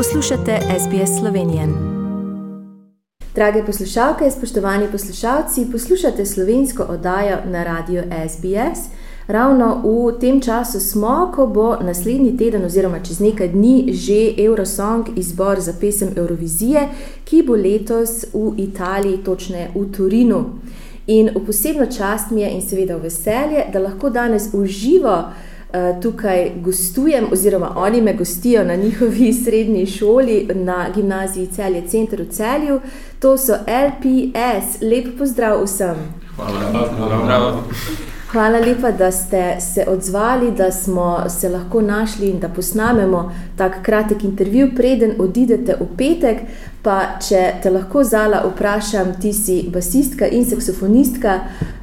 Poslušate SBS Slovenijo. Drage poslušalke, spoštovani poslušalci, poslušate slovensko oddajo na radiju SBS. Ravno v tem času smo, ko bo naslednji teden, oziroma čez nekaj dni, že Eurosong izbor za pesem Eurovizije, ki bo letos v Italiji, točneje v Turinu. In v posebno čast mi je in seveda veselje, da lahko danes uživo. Eh, tukaj gostujem, oziroma oni me gostijo na njihovi srednji šoli, na gimnaziji Celje, Center v Celju. To so LPS. Lep pozdrav vsem. Hvala, hvala. Hvala lepa, da ste se odzvali, da smo se lahko našli in da posnamemo tak kratek intervju, preden odidete v petek. Pa, če te lahko zala vprašam, ti si basistka in saksofonistka,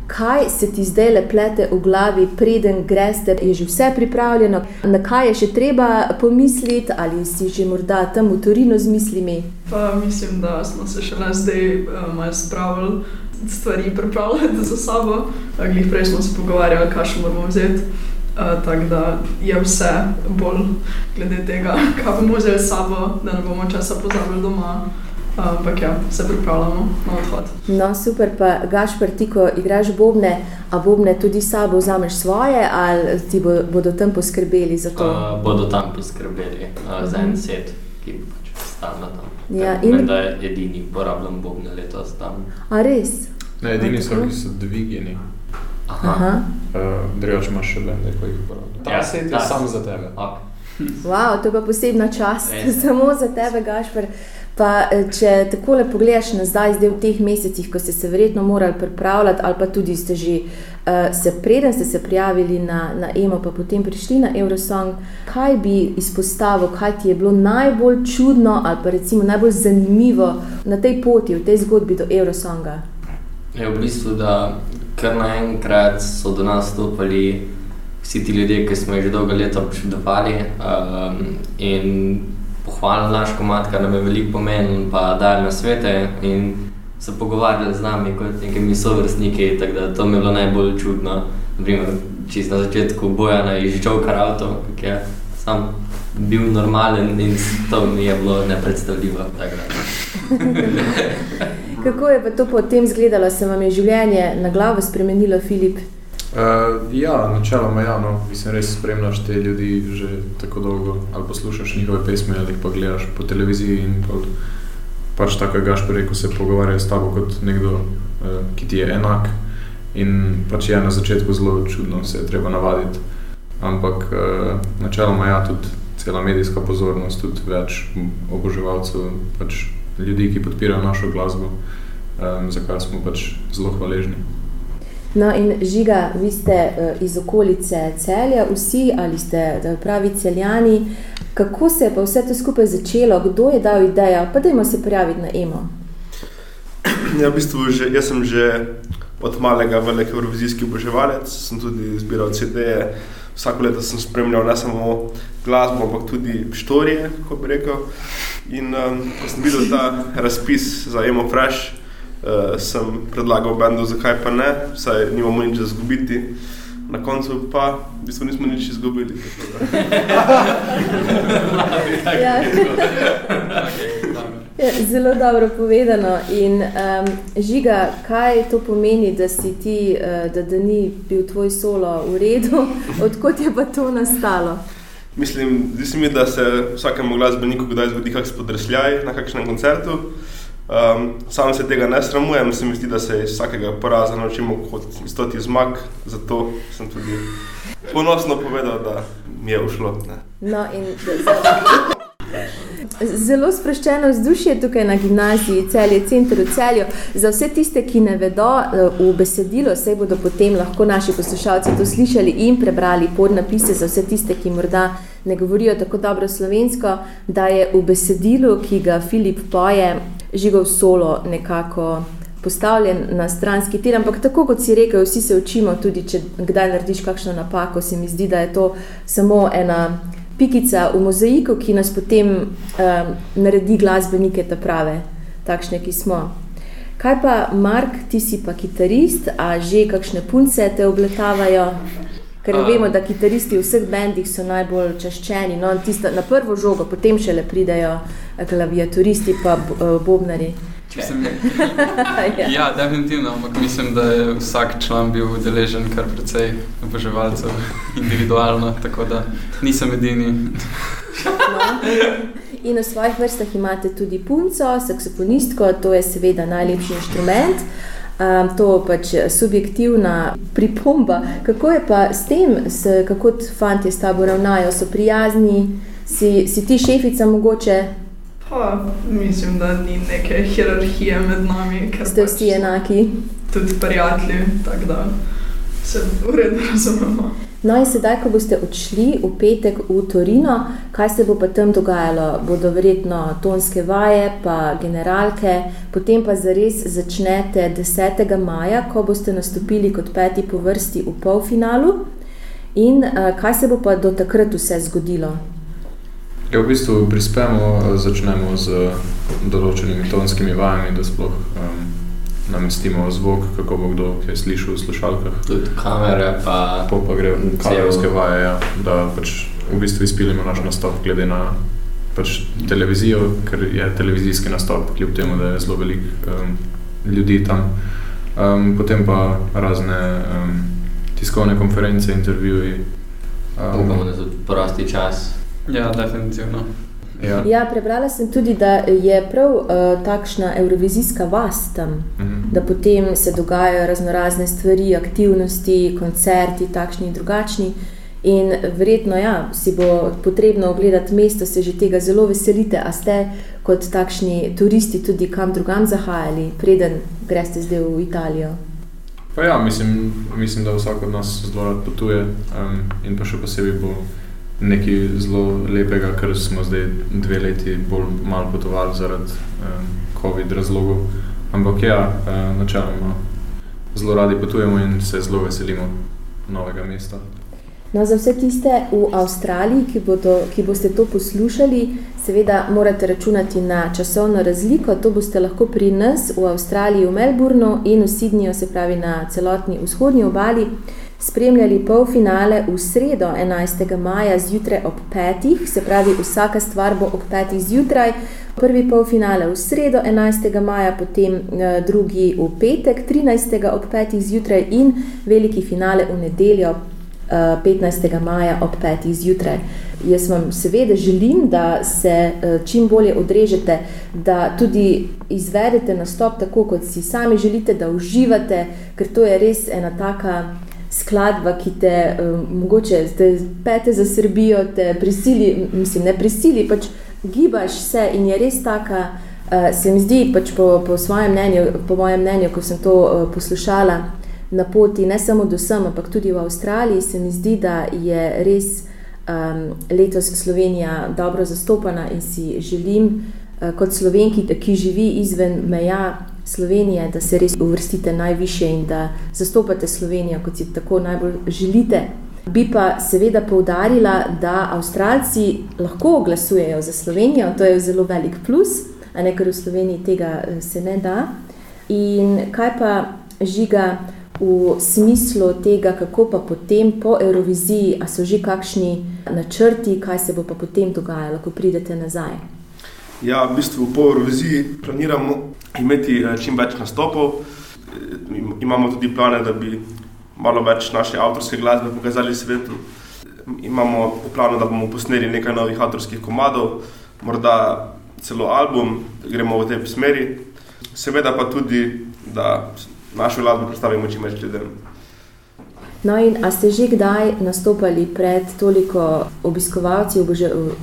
kaj se ti zdaj le plete v glavi, preden greš, je že vse pripravljeno, na kaj je še treba pomisliti, ali si že morda tam v Torinu z mislimi? Pa mislim, da smo se še le zdaj uh, malo spravili stvari pripravljati za sabo. Glej, prej smo se pogovarjali, kaj še moramo vzeti. Uh, Tako da je vse bolj glede tega, kaj bomo vzeli s sabo, da ne bomo časa pozabili doma. Ampak ja, se pripravljamo na odhod. No, super, pa Gašpr, ti, ko igraš bobne, a bobne tudi sabo vzameš svoje, ali ti bo, bodo tam poskrbeli za to? Uh, bodo tam poskrbeli uh, za en set, ki pač stane tam. Ja, in in- da je edini uporabljen bobne letos tam. A res? Ne, edini so, ki so dvigeni. Aha. Aha. Uh, Drugače imaš še bende, ko jih uporabljaš. Ta Ja, set je ta- sam za tebe. Ok. Wow, to je pa posebna čast, samo za tebe, Gašpr. Pa, eh, če takole pogledaš nazaj, zdaj v teh mesecih, ko ste se verjetno morali pripravljati, ali pa tudi ste že uh, se, preden ste se prijavili na, na EMO, pa potem prišli na Eurosong, kaj bi izpostavil, kaj ti je bilo najbolj čudno ali pa recimo najbolj zanimivo na tej poti, v tej zgodbi do Eurosonga? Je v bistvu, da kar naenkrat so do nas stopili vsi ti ljudje, ki smo jih že dolgo leta občudovali um, in pohvalili naš komat, kar nam je veliko pomenil, pa dali na svete in se pogovarjali z nami kot nekimi sovrstniki, tako da to mi je bilo najbolj čudno. Naprimer, čist na začetku Bojana iz Joker Auto, ki je sam bil normalen in to mi je bilo nepredstavljivo. Kako je pa to potem izgledalo, se vam je življenje na glavo spremenilo, Filip? Uh, ja, načeloma ja, no. Mislim, res spremljaš te ljudi že tako dolgo, ali poslušaš njihove pesmi, ali pa gledaš po televiziji. in pol Pač tako je Gašpor rekel, se pogovarjajo s tabo kot nekdo, uh, ki ti je enak. In pač je na začetku zelo čudno, se je treba navaditi. Ampak uh, načeloma ja, tudi cela medijska pozornost, tudi več oboževalcev, pač ljudi, ki podpirajo našo glasbo, um, za kar smo pač zelo hvaležni. No, in žiga, vi ste uh, iz okolice celja, vsi ali ste eh, pravi celjani. Kako se je pa vse to skupaj začelo, kdo je dal idejo, pa dajmo se prijaviti na EMO? Ja, v bistvu že, jaz sem že od malega velik evrovizijski oboževalec, sem tudi zbiral CD-je. Vsako leto sem spremljal ne samo glasbo, ampak tudi štorije, kot bi rekel. In um, ko sem videl ta razpis za Emo Fresh, uh, sem predlagal bendu, zakaj pa ne, saj nimamo nič za izgubiti. Na koncu pa v bistvu nismo nič izgubili. Ja. Ja, zelo dobro povedano. In um, žiga, kaj to pomeni, da si ti, uh, da, da ni bil tvoj solo v redu, odkot je pa to nastalo? Mislim, zdi se mi, da se vsakemu glasbeniku kdaj zgodi kakšen spodrsljaj na kakšnem koncertu. Um, sam se tega ne sramujem, se mi zdi, da se iz vsakega poraza naučimo kot iz stoti zmag, zato sem tudi ponosno povedal, da mi je ušlo. Ne. No, in Zelo sproščeno vzdušje je tukaj na gimnaziji, celje, center v celju. Za vse tiste, ki ne vedo, eh, v besedilu se bodo potem lahko naši poslušalci to slišali in prebrali podnapise za vse tiste, ki morda ne govorijo tako dobro slovensko, da je v besedilu, ki ga Filip poje, žigov solo nekako postavljen na stranski tir. Ampak tako kot si rekel, vsi se učimo, tudi če kdaj narediš kakšno napako, se mi zdi, da je to samo ena pikica v mozaiku, ki nas potem um, naredi glasbenike ta prave, takšne, ki smo. Kaj pa, Mark, ti si pa kitarist, a že kakšne punce te obletavajo? Ker A. vemo, da kitaristi v vseh bendih so najbolj čaščeni. No, tista, na prvo žogo, potem šele pridejo eh, klaviaturisti pa b- eh, bobnari. Ja. ja, definitivno, ampak mislim, da je vsak član bil udeležen kar precej oboževalcev individualno, tako da nisem edini. No. In v svojih vrstah imate tudi punco, saksofonistko, to je seveda najlepši inštrument. Um, to pač subjektivna pripomba. Kako je pa s tem, s, kako t- fantje s tabo ravnajo, so prijazni, si, si ti šefica mogoče, Pa mislim, da ni neke hierarhije med nami, ker ste pač vsi enaki. tudi prijatelji, tako da se uredno razumemo. No in sedaj, ko boste odšli v petek v Torino, kaj se bo pa tam dogajalo? Bodo verjetno tonske vaje, pa generalke, potem pa zares začnete 10. maja, ko boste nastopili kot peti po vrsti v polfinalu. In uh, kaj se bo pa do takrat vse zgodilo? Ja, v bistvu prispemo, eh, začnemo z določenimi tonskimi vajami, da sploh um, namestimo zvok, kako bo kdo kaj slišal v slušalkah. Tudi kamere, pa Po pa gre Cel- kadrovske vaje, ja, da pač v bistvu izpilimo naš nastop glede na pač televizijo, ker je televizijski nastop, kljub temu, da je zelo veliko um, ljudi tam. Um, potem pa razne um, tiskovne konference, intervjuji. upamo, da tudi prosti čas. Ja, definitivno. ja. Ja, prebrala sem tudi, da je prav uh, takšna evrovizijska vas tam. Mhm. da potem se dogajajo razno razne stvari, aktivnosti, koncerti, takšni in drugačni. In verjetno ja, si bo potrebno ogledati mesto, se že tega zelo veselite. A ste kot takšni turisti tudi kam drugam zahajali, preden greste zdaj v Italijo? Pa ja, mislim, mislim, da vsak od nas zelo rad potuje um, in pa še posebej bo nekaj zelo lepega, ker smo zdaj dve leti bolj malo potovali zaradi um, COVID razlogov. Ampak ja, uh, načeloma zelo radi potujemo in se zelo veselimo novega mesta. No, za vse tiste v Avstraliji, ki, bodo, ki boste to poslušali, seveda morate računati na časovno razliko. To boste lahko pri nas v Avstraliji, v Melbournu in v Sydneyju, se pravi na celotni vzhodnji obali, spremljali polfinale v sredo 11. maja zjutraj ob 5. Se pravi, vsaka stvar bo ob 5. zjutraj. Prvi polfinale v sredo 11. maja, potem eh, drugi v petek 13. ob 5. zjutraj in veliki finale v nedeljo eh, 15. maja ob 5. zjutraj. Jaz vam seveda želim, da se eh, čim bolje odrežete, da tudi izvedete nastop tako, kot si sami želite, da uživate, ker to je res ena taka skladba, ki te uh, mogoče te pete za Srbijo, te prisili, mislim, ne prisili, pač gibaš se in je res taka. Uh, se mi zdi, pač po, po svojem mnenju, po mojem mnenju, ko sem to uh, poslušala na poti, ne samo do sem, ampak tudi v Avstraliji, se mi zdi, da je res um, letos Slovenija dobro zastopana in si želim, uh, kot slovenki, ki živi izven meja Slovenije, da se res uvrstite najviše in da zastopate Slovenijo, kot si tako najbolj želite. Bi pa seveda poudarila, da Avstralci lahko glasujejo za Slovenijo, to je zelo velik plus, ne ker v Sloveniji tega eh, se ne da. In kaj pa žiga v smislu tega, kako pa potem po Euroviziji, a so že kakšni načrti, kaj se bo pa potem dogajalo, ko pridete nazaj? Ja, v bistvu po Euroviziji planiramo imeti eh, čim več nastopov. Eh, im- Imamo tudi plane, da bi malo več naše avtorske glasbe pokazali svetu. Imamo v planu, da bomo posneli nekaj novih avtorskih komadov, morda celo album, da gremo v tej smeri. Seveda pa tudi, da našo glasbo predstavimo čim več ljudem. No, in a ste že kdaj nastopali pred toliko obiskovalci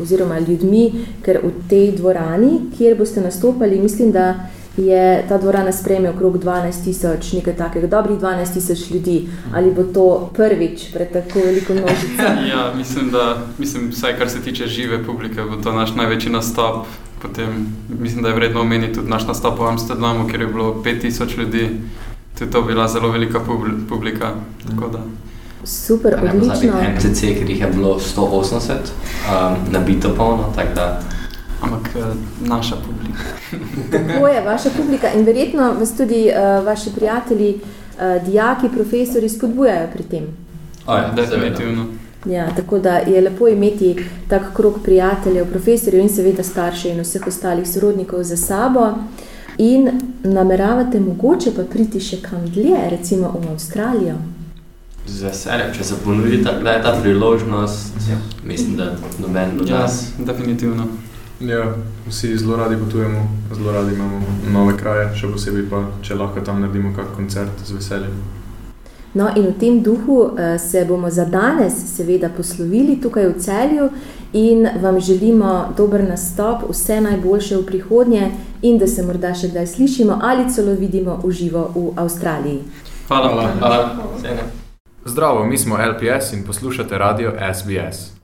oziroma ljudmi, ker v tej dvorani, kjer boste nastopali, mislim, da je ta dvorana sprejme okrog 12 tisoč, nekaj takega, dobrih 12 tisoč ljudi. Ali bo to prvič pred tako veliko množico? Ja, mislim, da, mislim, vsaj kar se tiče žive publike, bo to naš največji nastop. Potem, mislim, da je vredno omeniti tudi naš nastop v Amsterdamu, kjer je bilo 5000 ljudi. Tudi to bila zelo velika publi- publika. tako da. Super, pozabi odlično. MCC, ker jih je bilo 180, um, nabito polno, tako da Ampak eh, naša publika. Tako je vaša publika in verjetno vas tudi uh, vaši prijatelji, uh, dijaki, profesori spodbujajo pri tem. Oh, ja, Definitivno. Ja, tako da je lepo imeti tak krok prijateljev, profesorjev in seveda staršev in vseh ostalih sorodnikov za sabo. In nameravate mogoče pa priti še kam dlje, recimo v Avstralijo. Z veseljem, če se ponudi ta, ta priložnost, mislim, da noben od Ja, nas. definitivno. Ja, vsi zelo radi potujemo, zelo radi imamo nove kraje, še posebej pa, če lahko tam naredimo kak koncert z veseljem. No, in v tem duhu eh, se bomo za danes, seveda, poslovili tukaj v celju in vam želimo dober nastop, vse najboljše v prihodnje in da se morda še kdaj slišimo ali celo vidimo v živo v Avstraliji. Hvala. Hvala. Hvala. Sejne. Zdravo, mi smo LPS in poslušate radio SBS.